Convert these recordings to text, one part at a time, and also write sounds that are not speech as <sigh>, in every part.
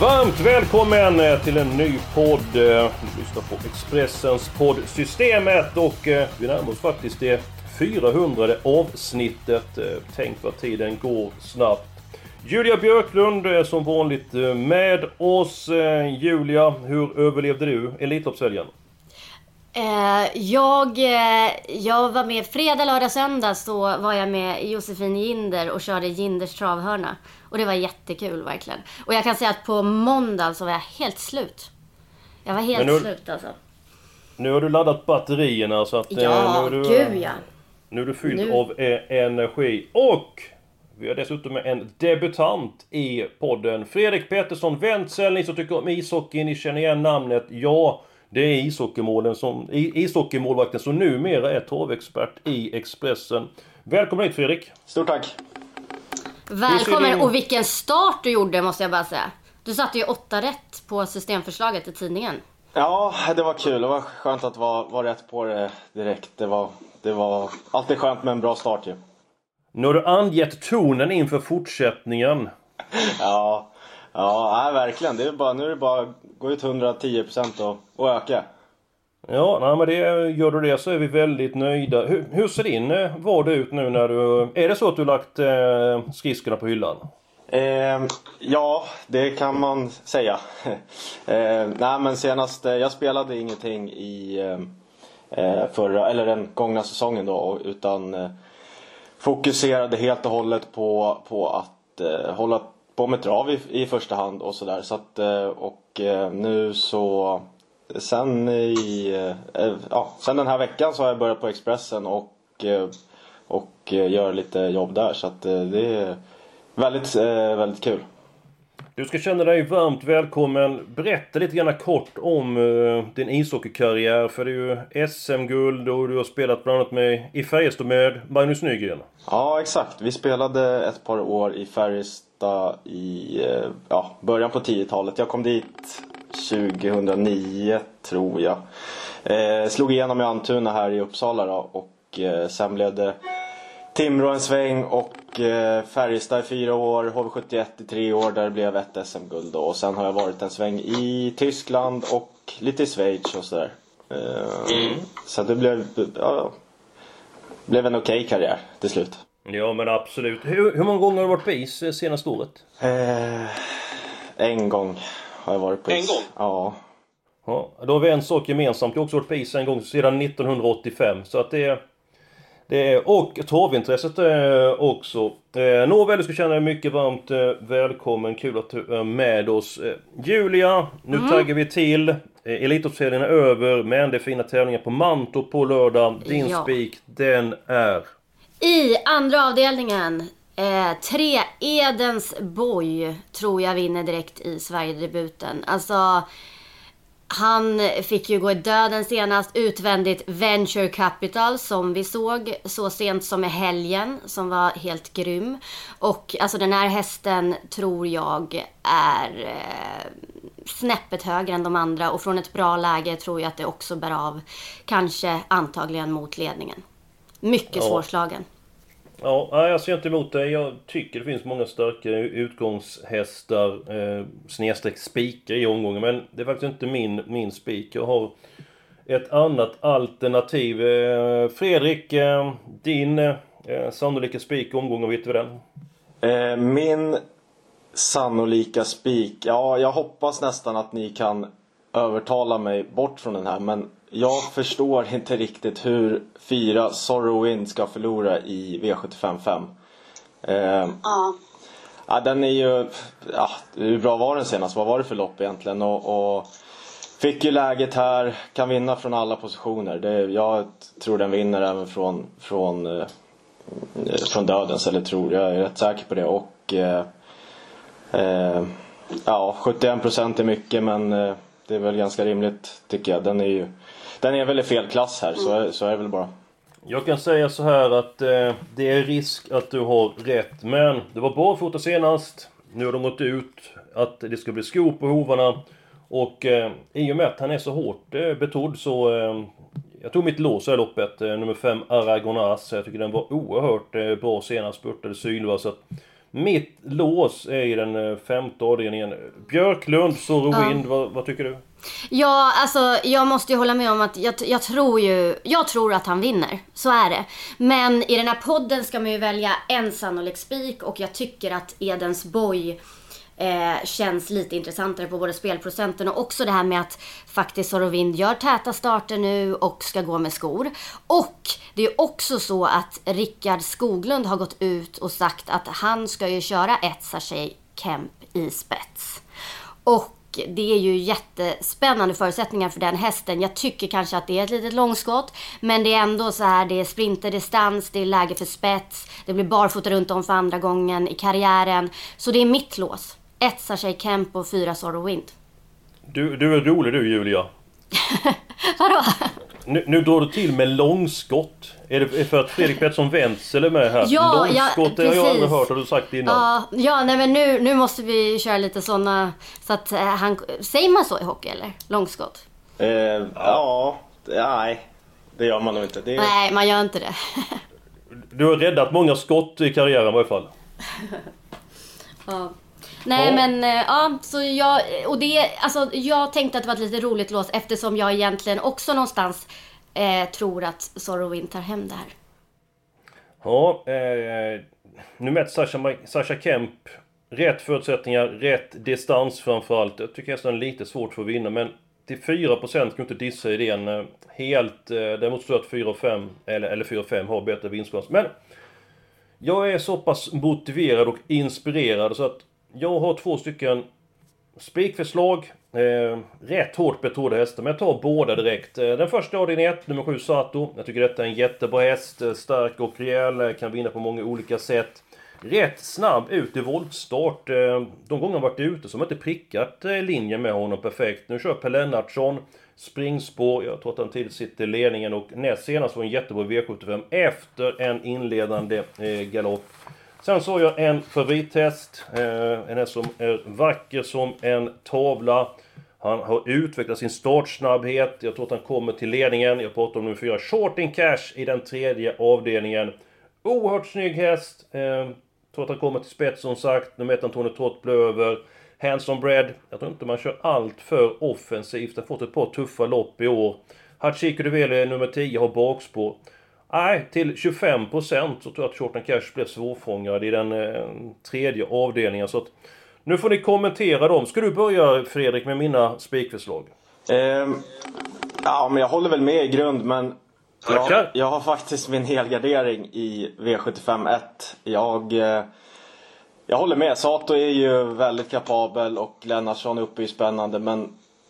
Varmt välkommen eh, till en ny podd. Eh, du lyssnar på Expressens poddsystemet och eh, vi närmar oss faktiskt det 400 avsnittet. Tänk vad tiden går snabbt. Julia Björklund är som vanligt med oss. Julia, hur överlevde du Elitloppshelgen? Jag, jag var med fredag, lördag, söndag så var jag med Josefin Ginder och körde Ginders travhörna. Och det var jättekul verkligen. Och jag kan säga att på måndag så var jag helt slut. Jag var helt nu- slut alltså. Nu har du laddat batterierna så att... eh, Ja, nu är du, gud ja. Nu är du fylld Nu- av eh, energi. Och vi har dessutom en debutant i podden. Fredrik Pettersson Wentzell. Ni som tycker om ishockey, ni känner igen namnet. Ja, det är ishockeymålen som, i- ishockeymålvakten som numera är torvexpert i Expressen. Välkommen hit Fredrik! Stort tack! Välkommen och vilken start du gjorde måste jag bara säga. Du satte ju åtta rätt på systemförslaget i tidningen. Ja, det var kul. Det var skönt att vara, vara rätt på det direkt. Det var, det var alltid skönt med en bra start ju. Nu har du angett tonen inför fortsättningen. <laughs> Ja, ja nej, verkligen. Det är bara, nu är det bara att gå ut 110% och, och öka. Ja, nej, men det, gör du det så är vi väldigt nöjda. Hur, hur ser din eh, vardag ut nu när du... Är det så att du lagt eh, skridskorna på hyllan? Eh, ja, det kan man säga. <laughs> eh, nej, men senast, eh, jag spelade ingenting i eh, eh, förra, eller den gångna säsongen då, utan eh, fokuserade helt och hållet på, på att eh, hålla på med trav i, i första hand och sådär. Så att, eh, och eh, nu så, sen i, eh, ja, sen den här veckan så har jag börjat på Expressen och, eh, och eh, gör lite jobb där. Så att eh, det är väldigt, eh, väldigt kul. Du ska känna dig varmt välkommen. Berätta lite grann kort om eh, din ishockeykarriär. För det är ju SM-guld och du har spelat bland annat med, i Färjestad med Magnus Nygren. Ja, exakt. Vi spelade ett par år i Färjestad i eh, ja, början på 10-talet. Jag kom dit 2009, tror jag. Eh, slog igenom i Almtuna här i Uppsala då, och eh, sen blev det Timrå en sväng och eh, Färjestad i fyra år, HV71 i tre år där det blev ett SM-guld då. Och sen har jag varit en sväng i Tyskland och lite i Schweiz och sådär. Eh, Så det blev, ja, blev en okej karriär till slut. Ja men absolut. Hur, hur många gånger har du varit på is eh, senaste året? Eh, en gång har jag varit på is. En gång? Ja. Ja, då har vi en sak gemensamt. Jag har också varit på is en gång sedan 1985. Så att det är... Det är och torvintresset eh, också. Eh, Nåväl, du ska känna dig mycket varmt eh, välkommen. Kul att du är med oss. Eh, Julia, nu taggar vi till. Eh, Elitloppshelgen är över, men det är fina tävlingar på Mantorp på lördag. Din Ja. spik, den är... I andra avdelningen, eh, tre Edens Boy tror jag vinner direkt i Sverigedebuten. Alltså, han fick ju gå i döden senast utvändigt Venture Capital som vi såg så sent som i helgen som var helt grym. Och alltså den här hästen tror jag är eh, snäppet högre än de andra och från ett bra läge tror jag att det också bär av. Kanske antagligen mot ledningen. Mycket Ja. svårslagen. Ja, nej, jag ser inte emot dig. Jag tycker det finns många starka utgångshästar, eh, snedstreck spikar i omgången. Men det är faktiskt inte min, min spik. Jag har ett annat alternativ. Eh, Fredrik, eh, din eh, sannolika spik i omgången, vet du den? Eh, min sannolika spik, ja jag hoppas nästan att ni kan övertala mig bort från den här men jag förstår inte riktigt hur fyra Sorrow Wind ska förlora i V755. Eh, Ja. Ja, den är ju... Ja, hur bra var den senast? Vad var det för lopp egentligen? Och, och fick ju läget här, kan vinna från alla positioner. Det, jag tror den vinner även från, från, eh, från dödens, eller tror, jag är rätt säker på det. Och eh, Eh, ja, 71% är mycket men eh, det är väl ganska rimligt tycker jag. Den är ju den är väl i fel klass här, så, är, så är det väl bara. Jag kan säga så här att eh, det är risk att du har rätt. Men det var barfota senast. Nu har de gått ut att det ska bli skor på hovarna. Och eh, i och med att han är så hårt eh, betrodd så... Eh, jag tog mitt lås i loppet, eh, nummer 5 Aragonas. Jag tycker den var oerhört eh, bra senast, spurtade Sylva. Så att mitt lås är i den eh, femte avdelningen. Björklund, Zorro Wind, vad, vad tycker du? Ja, alltså jag måste ju hålla med om att jag, jag, tror ju, jag tror att han vinner. Så är det. Men i den här podden ska man ju välja en sannolik spik och jag tycker att Edens Boy eh, känns lite intressantare på både spelprocenten och också det här med att faktiskt Sorovind gör täta starter nu och ska gå med skor. Och det är också så att Rickard Skoglund har gått ut och sagt att han ska ju köra ett Sachet Kemp i spets. Och det är ju jättespännande förutsättningar för den hästen. Jag tycker kanske att det är ett litet långskott. Men det är ändå så här, det är sprinterdistans, det är läge för spets. Det blir barfota runt om för andra gången i karriären. Så det är mitt lås. Ett Sachet Kemp och fyra Sorrow Wind. Du, du är rolig du Julia. <laughs> Vadå? Nu, nu drar du till med långskott. Är det för att Fredrik Pettersson Wenzel är med här? Ja, långskott ja, det har jag aldrig precis. hört, har du sagt innan. Ja, ja nej men nu, nu måste vi köra lite såna så att eh, han... Säger man så i hockey eller? Långskott? Eh, ja, nej. Det gör man nog inte. Det Nej, man gör inte det. Du har räddat många skott i karriären i varje fall. <laughs> Ja. Nej Ja. men eh, ja, så jag, och det, alltså jag tänkte att det var ett lite roligt lås eftersom jag egentligen också någonstans eh, tror att Sorrowin tar hem det här. Ja, eh, nu mäts Sasha, Sasha Kemp rätt förutsättningar, rätt distans framförallt. Jag tycker nästan lite svårt för att vinna, men till 4% kan du inte dissa idén eh, helt. Eh, däremot jag att 4 och 5, eller, eller 4 och 5 har bättre vinstchans. Men jag är så pass motiverad och inspirerad så att jag har två stycken spikförslag. Eh, rätt hårt betrodda hästar, men jag tar båda direkt. Eh, den första avdelningen 1, nummer 7 Sato. Jag tycker detta är en jättebra häst. Eh, stark och rejäl, eh, kan vinna på många olika sätt. Rätt snabb ut i voltstart. Eh, de gånger han varit ute så har man inte prickat eh, linjen med honom perfekt. Nu kör Per Lennartsson springspår. Jag tror att han tidigt sitter eh, i ledningen och näst senast var en jättebra V75 efter en inledande eh, galopp. Sen såg jag en favorithäst. Eh, en häst som är vacker som en tavla. Han har utvecklat sin startsnabbhet. Jag tror att han kommer till ledningen. Jag pratar om nummer fyra, Shorting Cash i den tredje avdelningen. Oerhört snygg häst. Eh, jag tror att han kommer till spets som sagt. Nummer ett Antonio Trott Blöver. Handsome Bread. Jag tror inte man kör allt för offensivt. Han har fått ett par tuffa lopp i år. Hachiko Duveli nummer 10 har bakspår. Nej, till 25% så tror jag att Shorten Cash blev svårfångad i den eh, tredje avdelningen. Så att, nu får ni kommentera dem. Ska du börja Fredrik med mina spikförslag? Ehm, ja, men jag håller väl med i grund, men jag, jag har faktiskt min helgardering i V75 1. Jag, eh, jag håller med. Sato är ju väldigt kapabel och Lennartsson uppe är ju spännande, men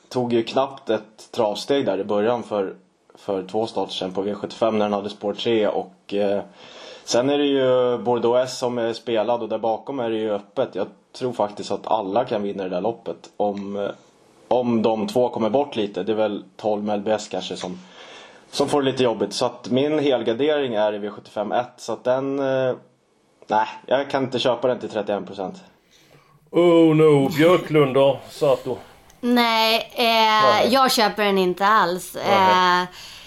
tog ju knappt ett travsteg där i början för, för två starter sedan på V75 när den hade spår 3 och eh, Sen är det ju Bordeaux S som är spelad och där bakom är det ju öppet. Jag tror faktiskt att alla kan vinna det där loppet om, eh, om de två kommer bort lite. Det är väl 12 med LBS kanske som, som får det lite jobbigt. Så att min helgardering är i V75 1. Så att den... Eh, nej, jag kan inte köpa den till 31%. Oh no, Björklund då? Sato? Nej, eh, jag köper den inte alls. Eh,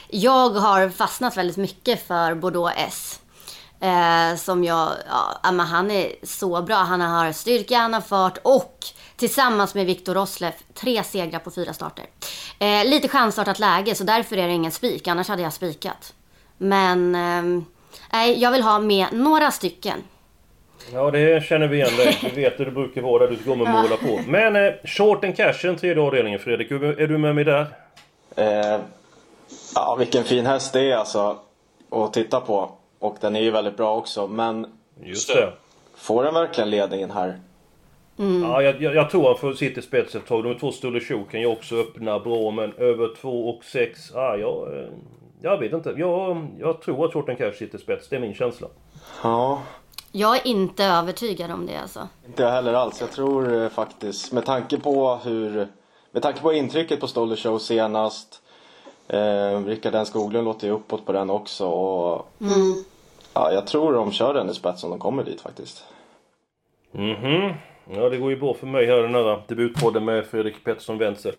jag har fastnat väldigt mycket för Bordeaux S. Eh, som jag, ja, men han är så bra. Han har styrka, han har fart och tillsammans med Viktor Roslev tre segrar på fyra starter. Eh, lite chansartat läge så därför är det ingen spik, annars hade jag spikat. Men ehm, nej, jag vill ha med några stycken. Ja, det känner vi igen dig. Vi vet hur det brukar vara där du kommer måla på. Men eh, Short and Cash, den tredje avdelningen Fredrik. Är du med mig där? Eh, ja, vilken fin häst det är alltså att titta på. Och den är ju väldigt bra också. Men Just det. får den verkligen ledningen här? Ja, jag, jag, jag tror han får sitta i spets ett tag. De två Stulle Show kan ju också öppna bra, men över 2 och 6... Ah, jag, jag vet inte. Jag, jag tror att Short and Cash sitter i spets. Det är min känsla. Ja. Jag är inte övertygad om det alltså. Inte jag heller alls. Jag tror eh, faktiskt, med tanke på hur... Med tanke på intrycket på Stoller Show senast. Eh, Rickard N Skoglund låter ju uppåt på den också. Och, ja, jag tror de kör den i spets om de kommer dit faktiskt. Mhm. Ja, det går ju bra för mig här den här debutpodden med Fredrik Pettersson Wenzel.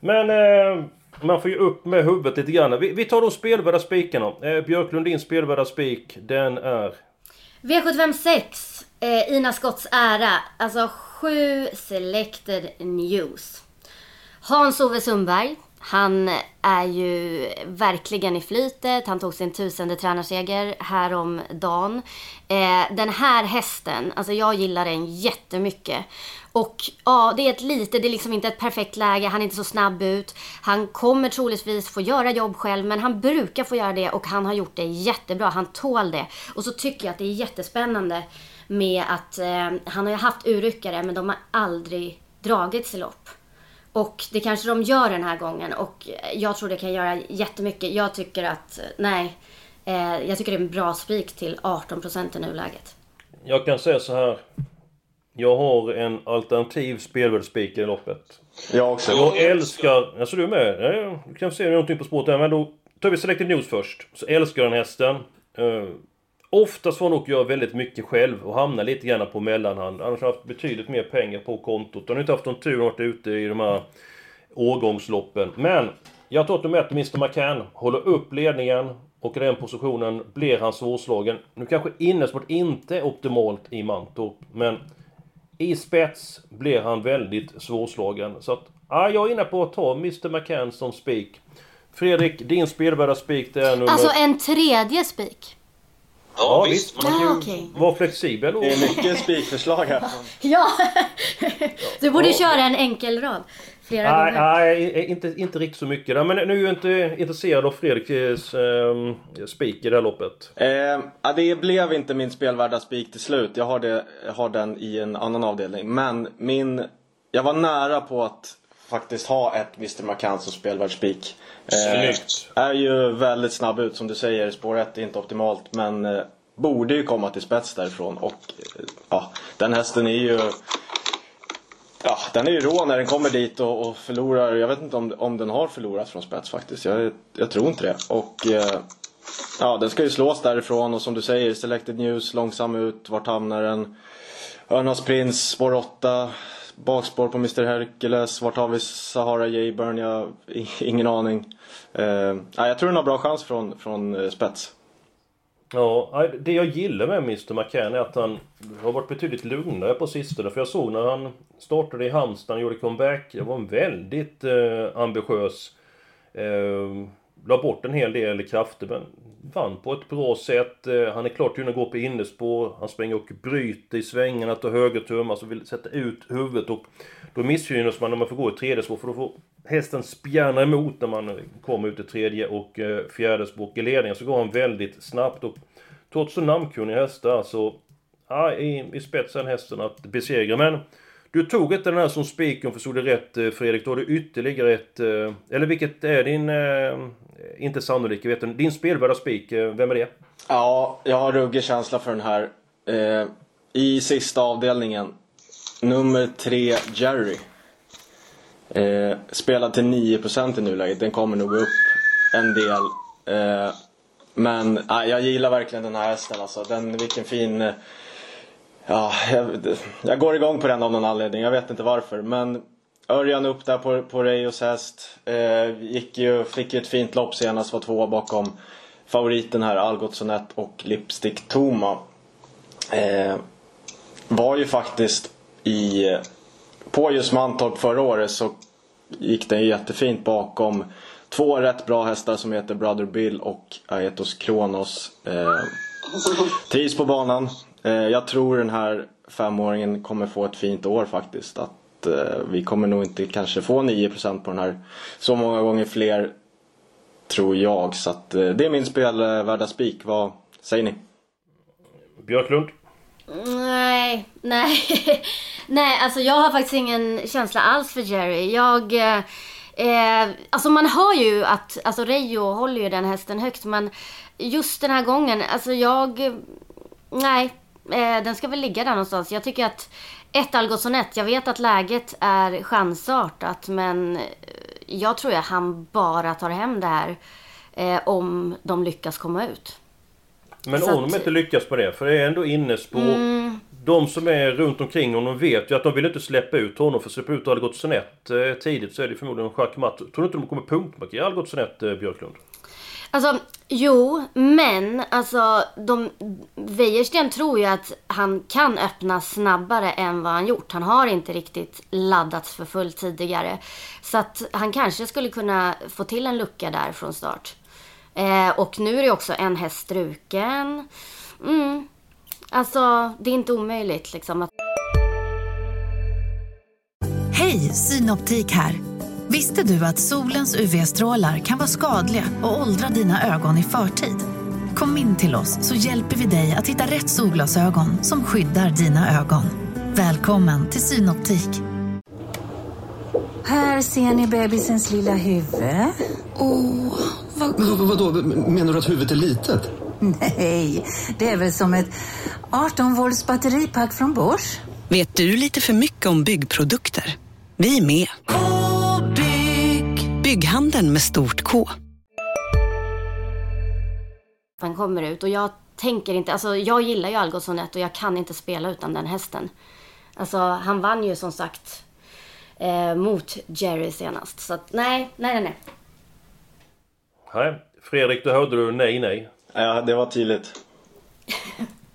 Men eh, man får ju upp med huvudet lite grann. Vi, vi tar de spelvärda spikarna. Eh, Björklund, din spelvärda spik, den är... V756, eh, Ina Scotts ära. Alltså sju selected news. Hans-Ove Sundberg. Han är ju verkligen i flytet. Han tog sin tusende tränarseger häromdagen. Eh, den här hästen, alltså jag gillar den jättemycket. Och ja, det är ett lite, det är liksom inte ett perfekt läge. Han är inte så snabb ut. Han kommer troligtvis få göra jobb själv, men han brukar få göra det och han har gjort det jättebra. Han tål det. Och så tycker jag att det är jättespännande med att eh, han har ju haft urryckare, men de har aldrig dragits i lopp. Och det kanske de gör den här gången och jag tror det kan göra jättemycket. Jag tycker att, nej, eh, jag tycker det är en bra spik till 18% i nuläget. Jag kan säga så här. Jag har en alternativ spelvärldsspik i loppet. Jag också. Jag älskar... Alltså du är med? Ja, Du kan se någonting på spåret där, men då tar vi Selected News först. Så älskar jag den hästen. Oftast får han nog göra väldigt mycket själv och hamna lite grann på mellanhand. Annars har han haft betydligt mer pengar på kontot. Han har inte haft någon tur varit ute i de här årgångsloppen. Men jag tror att nummer ett, Mr McCann, håller upp ledningen och i den positionen blir han svårslagen. Nu kanske innesport inte är optimalt i Mantorp, men i spets blir han väldigt svårslagen. Så att, ja, jag är inne på att ta Mr McCann som spik. Fredrik, din spelvärda spik det är nummer... Alltså en tredje spik. Ja, visst. Man kan Ah, ju okej. vara flexibel och... Det är mycket spikförslag här. <laughs> Ja! du borde köra en enkel rad flera Nej, gånger. nej inte, inte riktigt så mycket där. Men nu är jag inte intresserad av Fredriks eh, spik i det här loppet. Eh, ja, det blev inte min spelvärda spik till slut. Jag har, det, jag har den i en annan avdelning. Men min... Jag var nära på att faktiskt ha ett Mr. McCann som spelvärd spik. Eh, Snyggt. är ju väldigt snabb ut som du säger. Spår 1 är inte optimalt men eh, borde ju komma till spets därifrån. Och eh, ja, den hästen är ju... Ja, den är ju rå när den kommer dit och, och förlorar. Jag vet inte om, om den har förlorat från spets faktiskt. Jag, jag tror inte det. Och eh, ja, den ska ju slås därifrån och som du säger, Selected News, långsam ut. Vart hamnar den? Örnas Prins, spår 8. Bakspår på Mr Hercules. Vart har vi Sahara Jayburn? Jag har ingen aning. Eh, jag tror den har bra chans från, från eh, spets. Ja, det jag gillar med Mr McCann är att han har varit betydligt lugnare på sistone. För jag såg när han startade i Halmstad, och gjorde comeback. Det var en väldigt eh, ambitiös. Eh, la bort en hel del krafter men vann på ett bra sätt. Eh, han är klart att gå på innespår. Han springer och bryter i svängarna, tar högertum, alltså vill sätta ut huvudet. Och då missgynnas man när man får gå i tredje spår för då får hästen spjärna emot när man eh, kommer ut i tredje och eh, fjärde spår i ledningen. Så går han väldigt snabbt och trots så namnkunniga hästar så ja, i, i spetsen hästen att besegra. Men du tog inte den här som spik om förstod det rätt eh, Fredrik. Då har du ytterligare ett... Eh, eller vilket är din... Eh, inte sannolik, vet du. Din spelvärda spik, vem är det? Ja, jag har ruggig känsla för den här. Eh, I sista avdelningen. Nummer tre, Jerry. Eh, spelad till 9% i nuläget. Den kommer nog upp en del. Eh, men eh, jag gillar verkligen den här hästen alltså. Den, vilken fin... Ja, jag, jag går igång på den av någon anledning. Jag vet inte varför. Men Örjan upp där på, på Reijos häst. Eh, gick ju, fick ju ett fint lopp senast. Var tvåa bakom favoriten här, Algot Sonett och Lipstick Toma. Eh, var ju faktiskt i... På just Mantorp förra året så gick den jättefint bakom två rätt bra hästar som heter Brother Bill och Aetos Kronos. Eh, trivs på banan. Eh, jag tror den här femåringen kommer få ett fint år faktiskt. Att eh, vi kommer nog inte kanske få 9% på den här så många gånger fler tror jag. Så att, eh, det är min spelvärda spik. Vad säger ni? Björklund? Nej, nej. <laughs> nej, alltså jag har faktiskt ingen känsla alls för Jerry. Jag... Eh, eh, alltså man hör ju att, alltså Reijo håller ju den hästen högt men just den här gången, alltså jag... Nej, eh, den ska väl ligga där någonstans. Jag tycker att ett Algotsson jag vet att läget är chansartat men eh, jag tror att han bara tar hem det här eh, om de lyckas komma ut. Men Så om att- de inte lyckas på det, för det är ändå innerspår. Mm. De som är runt omkring honom vet ju att de vill inte släppa ut honom, för släppa ut Algot snett eh, tidigt så är det förmodligen en schackmatt. Tror du inte de kommer punktmarkera Algot snett eh, Björklund? Alltså, jo, men alltså de, Wäjersten tror ju att han kan öppna snabbare än vad han gjort. Han har inte riktigt laddats för fullt tidigare. Så att han kanske skulle kunna få till en lucka där från start. Eh, och nu är det också en häst struken. Mm. Alltså, det är inte omöjligt liksom att Hej, Synoptik här. Visste du att solens UV-strålar kan vara skadliga och åldra dina ögon i förtid? Kom in till oss så hjälper vi dig att hitta rätt solglasögon som skyddar dina ögon. Välkommen till Synoptik. Här ser ni bebisens lilla huvud. Men vad, vadå, menar du att huvudet är litet? Nej, det är väl som ett 18 volts batteripack från Bors. Vet du lite för mycket om byggprodukter? Vi är med. -bygg. Bygghandeln med stort K. han kommer ut. Och jag tänker inte, alltså jag gillar ju Algotsson och jag kan inte spela utan den hästen. Alltså han vann ju som sagt eh, mot Jerry senast. Så att nej, nej, nej, nej. Nej. Fredrik, då hörde du nej, nej. Ja, det var tydligt.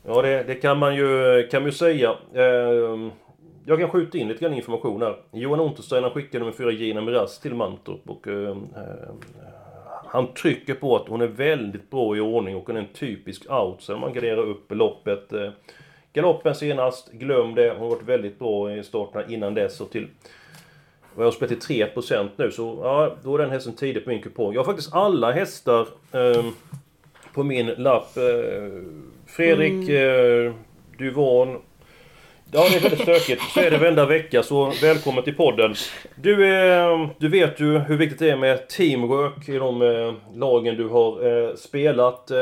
Ja, det, det kan man ju, kan man ju säga. Eh, jag kan skjuta in lite grann information här. Johan Unterstein han skickade nummer 4 Gina Miraz till Mantorp och eh, eh, han trycker på att hon är väldigt bra i ordning och hon är en typisk outsider. Man garderar upp loppet. Eh, galoppen senast, glöm det. Hon har varit väldigt bra i starterna innan dess och till och jag har spelat till 3% nu så ja, då är den hästen tidigt på min kupong. Jag har faktiskt alla hästar eh, på min lapp. Eh, Fredrik, eh, du är van. Ja, det är väldigt stökigt. Så är det varenda vecka, så välkommen till podden. Du, eh, du vet ju hur viktigt det är med teamwork i de eh, lagen du har eh, spelat. Eh,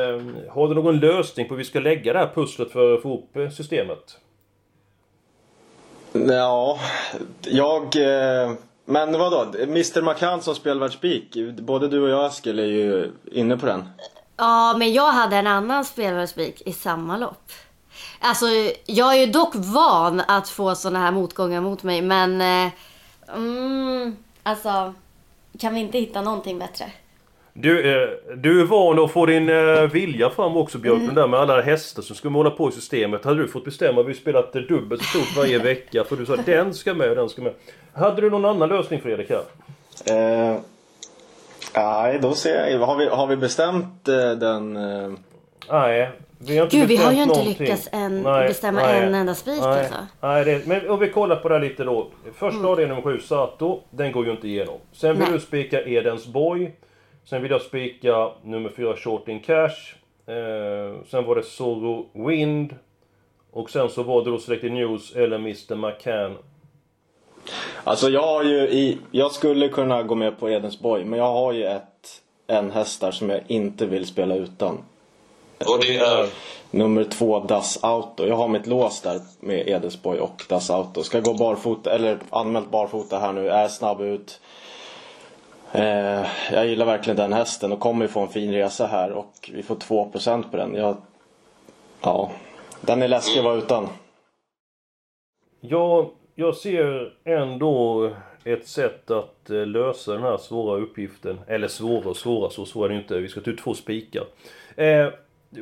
har du någon lösning på hur vi ska lägga det här pusslet för att få ihop systemet? Ja, jag... Men vadå? Mr McCann som spelvärldsspik. Både du och jag Eskil är ju inne på den. Ja, men jag hade en annan spelvärldsspik i samma lopp. Alltså, jag är ju dock van att få såna här motgångar mot mig, men... Eh, mm, alltså, kan vi inte hitta någonting bättre? Du, eh, du är van att få din eh, vilja fram också Björklund, där med alla hästar som ska måla på i systemet. Hade du fått bestämma, vi spelat eh, dubbelt så stort varje vecka. För du sa den ska med och den ska med. Hade du någon annan lösning Fredrik här? Eh, nej, då ser jag. Har vi, har vi bestämt eh, den... Nej, vi har inte Gud, vi har ju inte någonting. lyckats än bestämma en enda spik, nej, alltså. Nej, det, men om vi kollar på det här lite då. Första avdelningen nummer 7, Sato, den går ju inte igenom. Sen vill Nej. du spika Edensborg. Sen vill jag spika nummer 4, Short in Cash. Eh, sen var det Zorro Wind. Och sen så var det då Selected News eller Mr McCann. alltså jag har ju i... Jag skulle kunna gå med på Edensborg. Men jag har ju ett, en häst där som jag inte vill spela utan. Och det är? Nummer två, Das Auto. Jag har mitt lås där med Edensborg och Das Auto. Ska gå barfota, eller anmält barfota här nu. Är snabb ut. Eh, jag gillar verkligen den hästen och kommer ju få en fin resa här. Och vi får 2% på den. Jag, ja, den är läskig att vara utan. Ja, jag ser ändå ett sätt att eh, lösa den här svåra uppgiften. Eller svåra och svåra, så svår är det inte. Vi ska ta ut två spikar. Eh,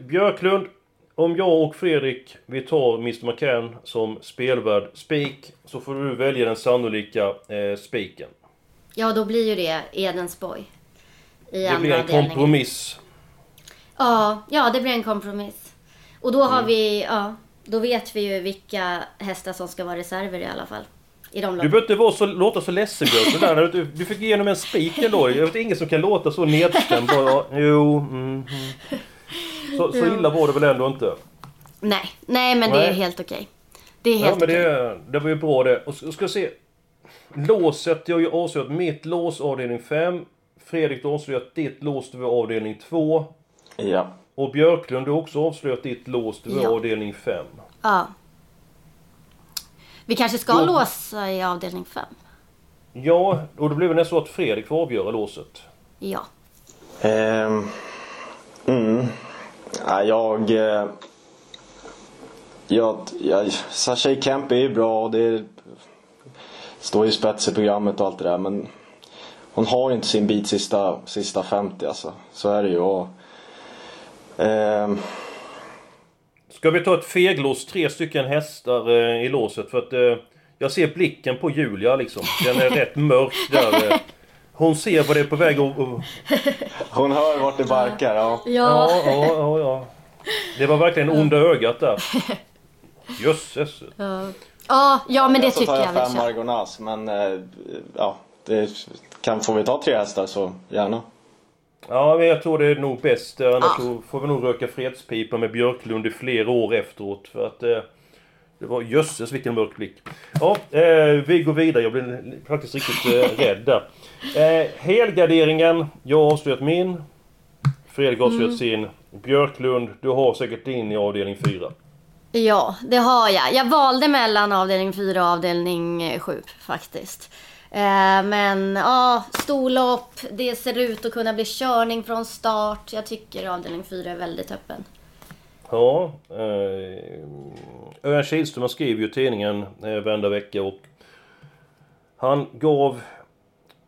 Björklund, om jag och Fredrik, vi tar Mr McCann som spelvärd spik, så får du välja den sannolika eh, spiken. Ja, då blir ju det Edensborg. I Det andra blir en avdelningen. kompromiss. Ja, ja, det blir en kompromiss. Och då har Mm. vi, ja, då vet vi ju vilka hästar som ska vara reserver i alla fall. I de Du behöver inte så, låta så ledsen Björklund. där. Du, du fick igenom en spik ändå. Jag vet ingen som kan låta så nedstämd. Bara, jo, mm, mm. Så, så illa var det väl ändå inte? Nej, nej men det är Nej. helt okej. Det är Ja helt men okej. det, det var ju bra det. Och ska, ska se. Låset, jag har ju avslöjat mitt lås avdelning 5. Fredrik, du har avslöjat ditt lås, du var avdelning 2. Ja. Och Björklund, du har också avslöjat ditt lås, du var Ja. avdelning 5. Ja. Vi kanske ska låsa i avdelning 5? Ja, och då blir det nästan så att Fredrik får avgöra låset. Ja. Ehm. Ja, jag... Eh, jag... jag Sashay Kemp är ju bra och det står ju spets i programmet och allt det där men hon har ju inte sin bit sista, sista 50 alltså. Så är det ju. Och, ehm, Ska vi ta ett feglås, tre stycken hästar eh, i låset? För att eh, jag ser blicken på Julia liksom. Den är rätt mörk där. Eh. Eh. Hon ser vad det är på väg att... att- <laughs> hon hör vart det barkar. Ja. Ja, ja, ja, ja. Det var verkligen onda ögat där. <laughs> Jösses. Ja, ja, ja men det så tycker tar jag jag vi fem kör. Argonas men eh, ja, det kan, får vi ta tre hästar så gärna. Ja, men jag tror det är nog bäst. eh, Annars så får vi nog röka fredspipa med Björklund i flera år efteråt. För att... Eh, det var jösses vilken mörk blick. Ja, eh, vi går vidare. Jag blev faktiskt riktigt eh, rädd där. Eh, helgarderingen. Jag har avslöjat min. Fredrik har avslöjat Mm. sin. Björklund, du har säkert din i avdelning 4. Ja, det har jag. Jag valde mellan avdelning 4 och avdelning 7 faktiskt. Eh, men ja, storlopp, det ser ut att kunna bli körning från start. Jag tycker avdelning 4 är väldigt öppen. Ja, eh, Örjan Kihlström han skriver ju i tidningen eh, varenda vecka och han gav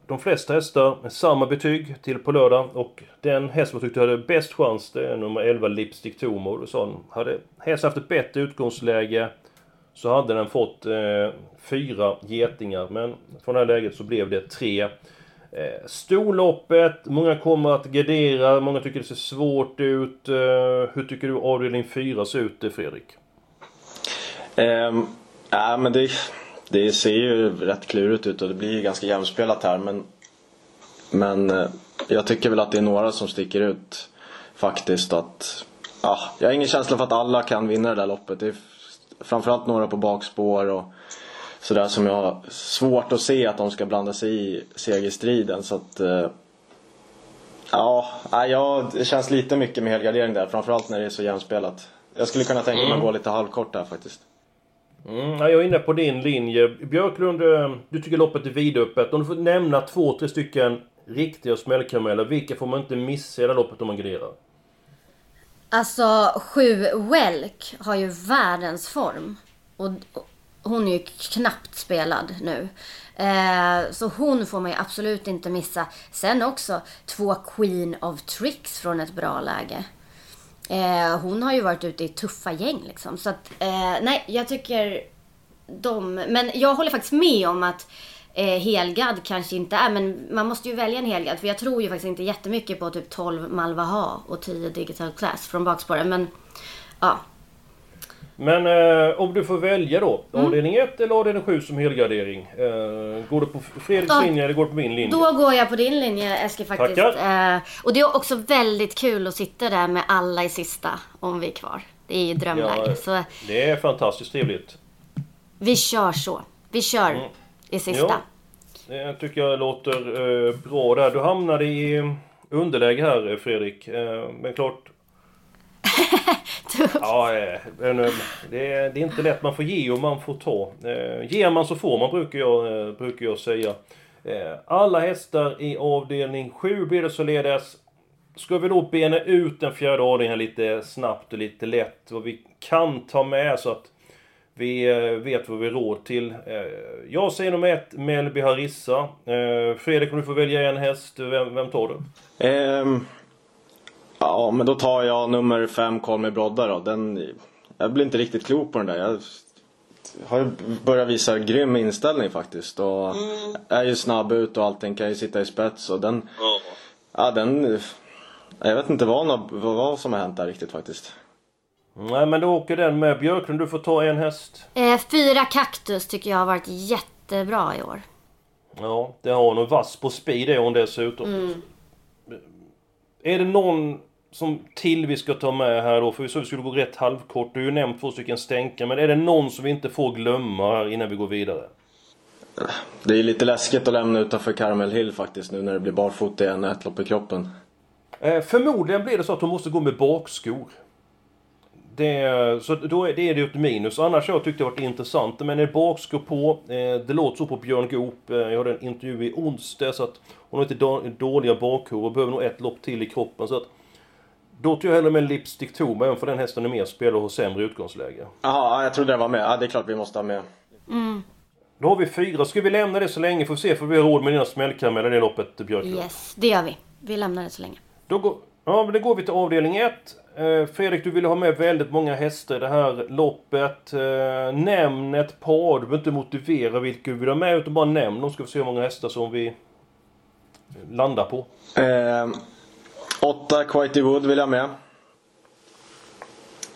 de flesta hästar samma betyg till på lördag och den häst som jag tyckte hade bäst chans det är nummer 11 Lipstick Tomor. Och sa han, hade hästen haft ett bättre utgångsläge så hade den fått eh, fyra getingar men från det här läget så blev det tre. Eh, storloppet, många kommer att gardera, många tycker det ser svårt ut. Eh, hur tycker du avdelning 4 ser ut eh, Fredrik? Um, ja, men det, det ser ju rätt klurigt ut och det blir ju ganska jämspelat här men Men jag tycker väl att det är några som sticker ut faktiskt att ja, Jag har ingen känsla för att alla kan vinna det där loppet. Det är framförallt några på bakspår och sådär som jag har svårt att se att de ska blanda sig i segerstriden så att eh, Ja, ja, det känns lite mycket med helgardering där framförallt när det är så jämspelat. Jag skulle kunna tänka mig att gå lite halvkort där faktiskt. Mm, ja, jag är inne på din linje. Björklund, eh, du tycker loppet är vidöppet. Om du får nämna två, tre stycken riktiga smällkarameller, vilka får man inte missa i det loppet om man graderar? Alltså, sju Welk har ju världens form. Och och hon är ju knappt spelad nu. Eh, så hon får man ju absolut inte missa. Sen också två Queen of Tricks från ett bra läge. Eh, hon har ju varit ute i tuffa gäng liksom. Så att, eh, nej, jag tycker de... Men jag håller faktiskt med om att eh, helgad kanske inte är, men man måste ju välja en helgad. För jag tror ju faktiskt inte jättemycket på typ 12 Malvaha och 10 Digital Class från bakspåren. Men ja, men eh, om du får välja då, Mm. avdelning 1 eller avdelning 7 som helgardering? Eh, går du på Fredriks linje eller går du på min linje? Då går jag på din linje Eskil faktiskt. Tackar. Eh, och det är också väldigt kul att sitta där med alla i sista om vi är kvar. Det är ju drömläge. Ja, Så det är fantastiskt trevligt. vi kör så. Vi kör Mm. i sista. Ja, det tycker jag låter eh, bra där. Du hamnade i underläge här eh, Fredrik. Eh, men klart... <laughs> ja, eh, men, eh, det, är, det är inte lätt. Man får ge och man får ta. Eh, ger man så får man brukar jag, brukar jag säga. Alla hästar i avdelning 7 blir det således. Ska vi då bena ut den fjärde avdelningen lite snabbt och lite lätt. Vad vi kan ta med så att vi vet vad vi råd till. Jag säger nummer ett, Melby Harissa. Fredrik, om du får välja en häst, vem, vem tar du? Ehm, ja, men då tar jag nummer fem, Call Me Brodda då. Den, jag blir inte riktigt klok på den där. Jag har ju börjat visa grym inställning faktiskt. Och är ju snabb ut och allting, kan ju sitta i spets. Och den, ja den, jag vet inte vad, vad, vad som har hänt där riktigt faktiskt. Nej, men då åker den med. Björklund, du får ta en häst. Eh, fyra Kaktus tycker jag har varit jättebra i år. Ja, det har hon. Vass på speed är hon dessutom. Mm. Är det någon som till vi ska ta med här då? För vi sa vi skulle gå rätt halvkort. Du har ju nämnt två stycken stänkare. Men är det någon som vi inte får glömma här innan vi går vidare? Det är lite läskigt att lämna utanför Caramel Hill faktiskt nu när det blir barfota igen, ett lopp i kroppen. Eh, förmodligen blir det så att hon måste gå med bakskor. Det, så då är det, är det ett minus. Annars har jag tyckt det varit intressant. Men är bakskor på. Eh, det låter så på Björn Goop. Eh, jag hade en intervju i onsdag så att hon har inte då, dåliga bakhuvor och behöver nog ett lopp till i kroppen. Så att då tar jag hellre med Lipstick Toma, även för den hästen är mer spelare och har sämre utgångsläge. Jaha, jag trodde den var med. Ja, det är klart vi måste ha med. Mm. Då har vi fyra. Ska vi lämna det så länge? Får vi se, får vi ha råd med dina smällkarameller i det loppet, Björklund? Yes, det gör vi. Vi lämnar det så länge. Då går, ja, men då går vi till avdelning 1. Eh, Fredrik, du ville ha med väldigt många hästar i det här loppet. Eh, nämn ett par. Du behöver inte motivera vilka du vill ha med, utan bara nämn dem. Ska vi se hur många hästar som vi landar på. Eh, åtta Quitey Wood vill jag med.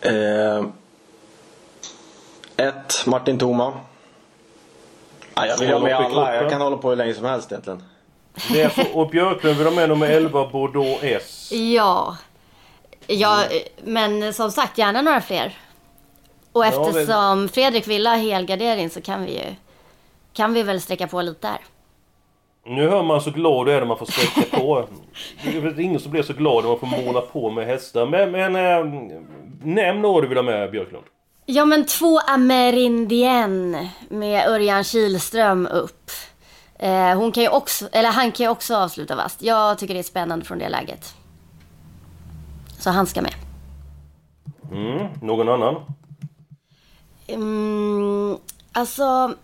Eh, ett Martin Thoma. Ja, jag vill ha med alla. Jag kan hålla på hur länge som helst egentligen. Det är så, och Björklund vill ha med nummer 11 Bordeaux S. Ja. Ja, men som sagt, gärna några fler. Och eftersom Fredrik vill ha helgardering så kan vi ju... Kan vi väl sträcka på lite där. Nu hör man så glad du är när man får sträcka på. Det är ingen som blir så glad när man får måla på med hästar. Men, men äh, nämn några du vill ha med Björklund. Ja men två Amerindien med Örjan Kihlström upp. Eh, hon kan ju också, eller han kan ju också avsluta vast. Jag tycker det är spännande från det läget. Så han ska med. Mm, någon annan? Mm, alltså,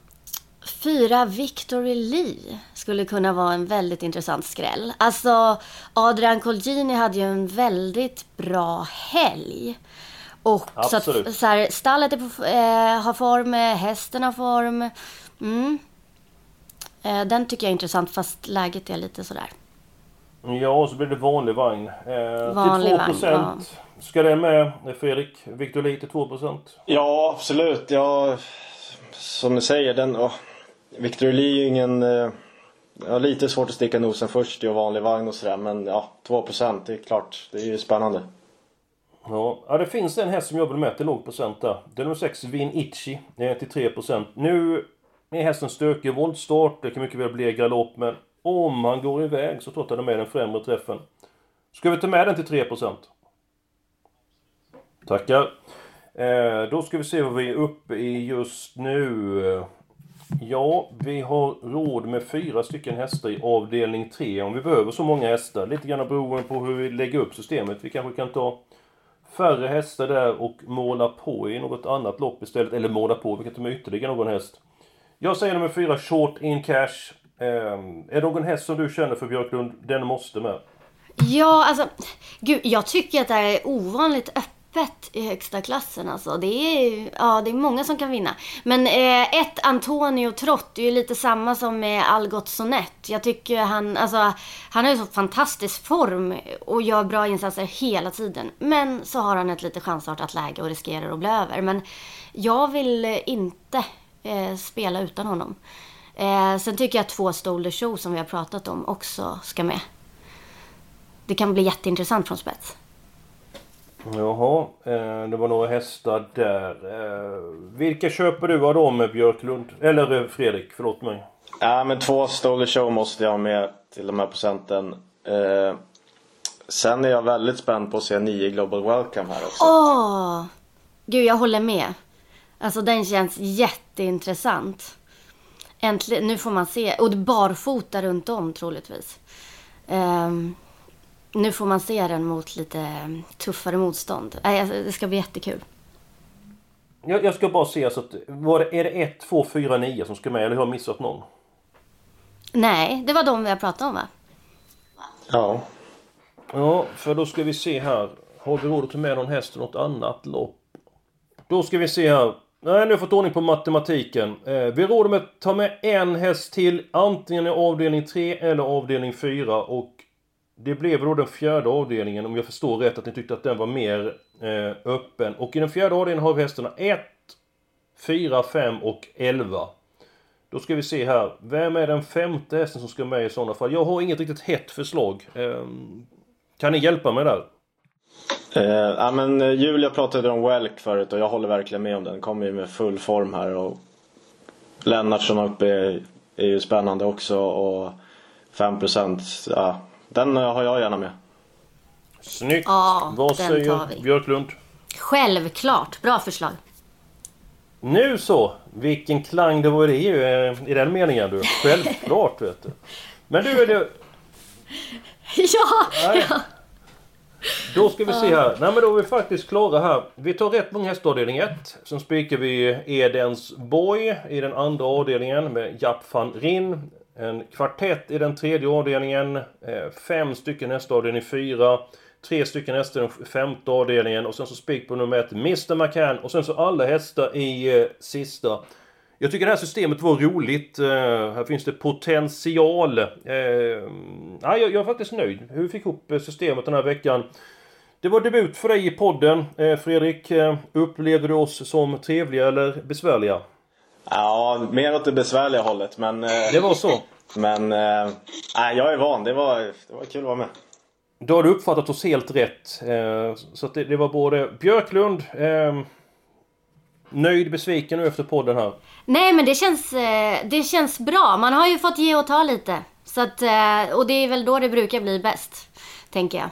fyra Victory Lee skulle kunna vara en väldigt intressant skräll. Alltså, Adrian Colgjini hade ju en väldigt bra helg. Och så att, så här, stallet är på, eh, har form, eh, hästen har form. Mm. Eh, den tycker jag är intressant fast läget är lite sådär. Ja, och så blir det vanlig vagn. Eh, Vanlig till 2%. vagn, ja. Ska den med, Fredrik? Victor Lee till 2%? Ja, absolut. Ja, som du säger, den... Oh, Victor Lee är ju ingen... Eh, ja, lite svårt att sticka nosen först i vanlig vagn och sådär. Men ja, 2% det är klart. Det är ju spännande. Ja, det finns en häst som jag vill mäta låg procent där. Det är nummer 6, Vin Itchy. Det är till 3%. Nu är hästen stökig Våldstart. Det kan mycket väl bli galopp, men om han går iväg så tror jag att han är med den främre träffen. Ska vi ta med den till 3%? Tackar. Eh, då ska vi se vad vi är uppe i just nu. Ja, vi har råd med fyra stycken hästar i avdelning 3 om vi behöver så många hästar. Lite grann beroende på hur vi lägger upp systemet. Vi kanske kan ta färre hästar där och måla på i något annat lopp istället. Eller måla på, vi kan ta med ytterligare någon häst. Jag säger nummer fyra, Short In Cash. Eh, är det någon häst som du känner för Björklund? Den måste med. Ja, alltså, gud, jag tycker att det här är ovanligt öppet i högsta klassen. Alltså. Det, är, ja, det är många som kan vinna. Men eh, ett Antonio Trott är ju lite samma som med Algot Sonett. Jag tycker han, alltså, han har ju så fantastisk form och gör bra insatser hela tiden. Men så har han ett lite chansartat läge och riskerar att bli över. Men jag vill inte eh, spela utan honom. Eh, sen tycker jag att två Stolder Show som vi har pratat om också ska med. Det kan bli jätteintressant från spets. Jaha, eh, det var några hästar där. Eh, vilka köper du av dem Björklund? Eller eh, Fredrik, förlåt mig. Ja, men två Stoller Show måste jag ha med till de här procenten. Sen är jag väldigt spänd på att se 9 Global Welcome här också. Åh! Gud, jag håller med. Alltså den känns jätteintressant. Äntligen, nu får man se. Och barfota runt om troligtvis. Ehm, nu får man se den mot lite tuffare motstånd. Alltså, det ska bli jättekul. Jag, jag ska bara se så att... Var det, är det 1, 2, 4, 9 som ska med eller har jag missat någon? Nej, det var de vi har pratat om va? Ja. Ja, för då ska vi se här. Har vi råd att ta med någon häst i något annat lopp? Då ska vi se här. Nej, nu har jag fått ordning på matematiken. Eh, vi har råd med att ta med en häst till antingen i avdelning 3 eller avdelning 4 och det blev då den fjärde avdelningen om jag förstår rätt att ni tyckte att den var mer eh, öppen. Och i den fjärde avdelningen har vi hästarna 1, 4, 5 och 11. Då ska vi se här. Vem är den femte hästen som ska med i sådana fall? Jag har inget riktigt hett förslag. Eh, kan ni hjälpa mig där? Eh, ja, men eh, Julia pratade om Welk förut och jag håller verkligen med om den. Kommer ju med full form här och Lennartsson uppe är, är ju spännande också och 5% ja, den eh, har jag gärna med. Snyggt! Ja, Vad den säger tar vi. Björklund? Självklart. Bra förslag. Nu så! Vilken klang det var i det eh, i den meningen du. Självklart vet du. Men du är det... <laughs> Ja! Nej. Då ska vi se här. Nej men då är vi faktiskt klara här. Vi tar rätt många hästavdelning 1. Sen spikar vi Edens Boy i den andra avdelningen med Japp van Ryn. En kvartett i den tredje avdelningen. Eh, fem stycken hästavdelning 4. Tre stycken hästar i den femte avdelningen. Och sen så spik på nummer ett Mr McCann. Och sen så alla hästar i eh, sista. Jag tycker det här systemet var roligt. Eh, här finns det potential. Eh, ja, jag, jag är faktiskt nöjd hur vi fick ihop eh, systemet den här veckan. Det var debut för dig i podden. Eh, Fredrik, eh, upplevde du oss som trevliga eller besvärliga? Ja, mer åt det besvärliga hållet men... eh, Det var så? Men... Nej, jag är van. Det var, det var kul att vara med. Då har du uppfattat oss helt rätt. Eh, Så att det, det var både Björklund, eh, nöjd, besviken nu efter podden här. Nej men det känns, det känns bra. Man har ju fått ge och ta lite. Så att, och det är väl då det brukar bli bäst. Tänker jag.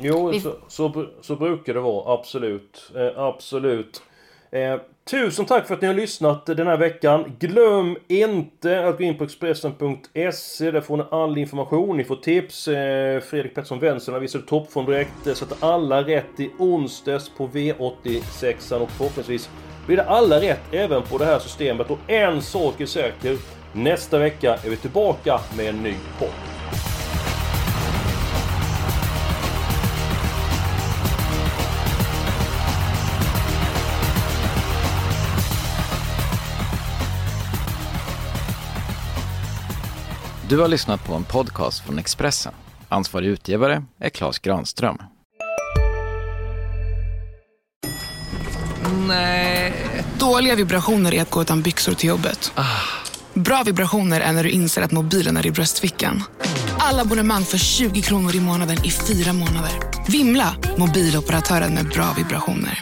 Jo, Vi- så, så, så brukar det vara. Absolut. Eh, absolut. Eh, tusen tack för att ni har lyssnat den här veckan. Glöm inte att gå in på Expressen.se. Där får ni all information. Ni får tips. Eh, Fredrik Pettersson Wenzel visade toppform direkt. Eh, Satte alla rätt i onsdags på V86 och förhoppningsvis blir det alla rätt även på det här systemet. Och en sak är säker. Nästa vecka är vi tillbaka med en ny podd. Du har lyssnat på en podcast från Expressen. Ansvarig utgivare är Klas Granström. Nej. Dåliga vibrationer är att gå utan byxor till jobbet. Bra vibrationer är när du inser att mobilen är i bröstfickan. Alla abonnemang för 20 kronor i månaden i fyra månader. Vimla! Mobiloperatören med bra vibrationer.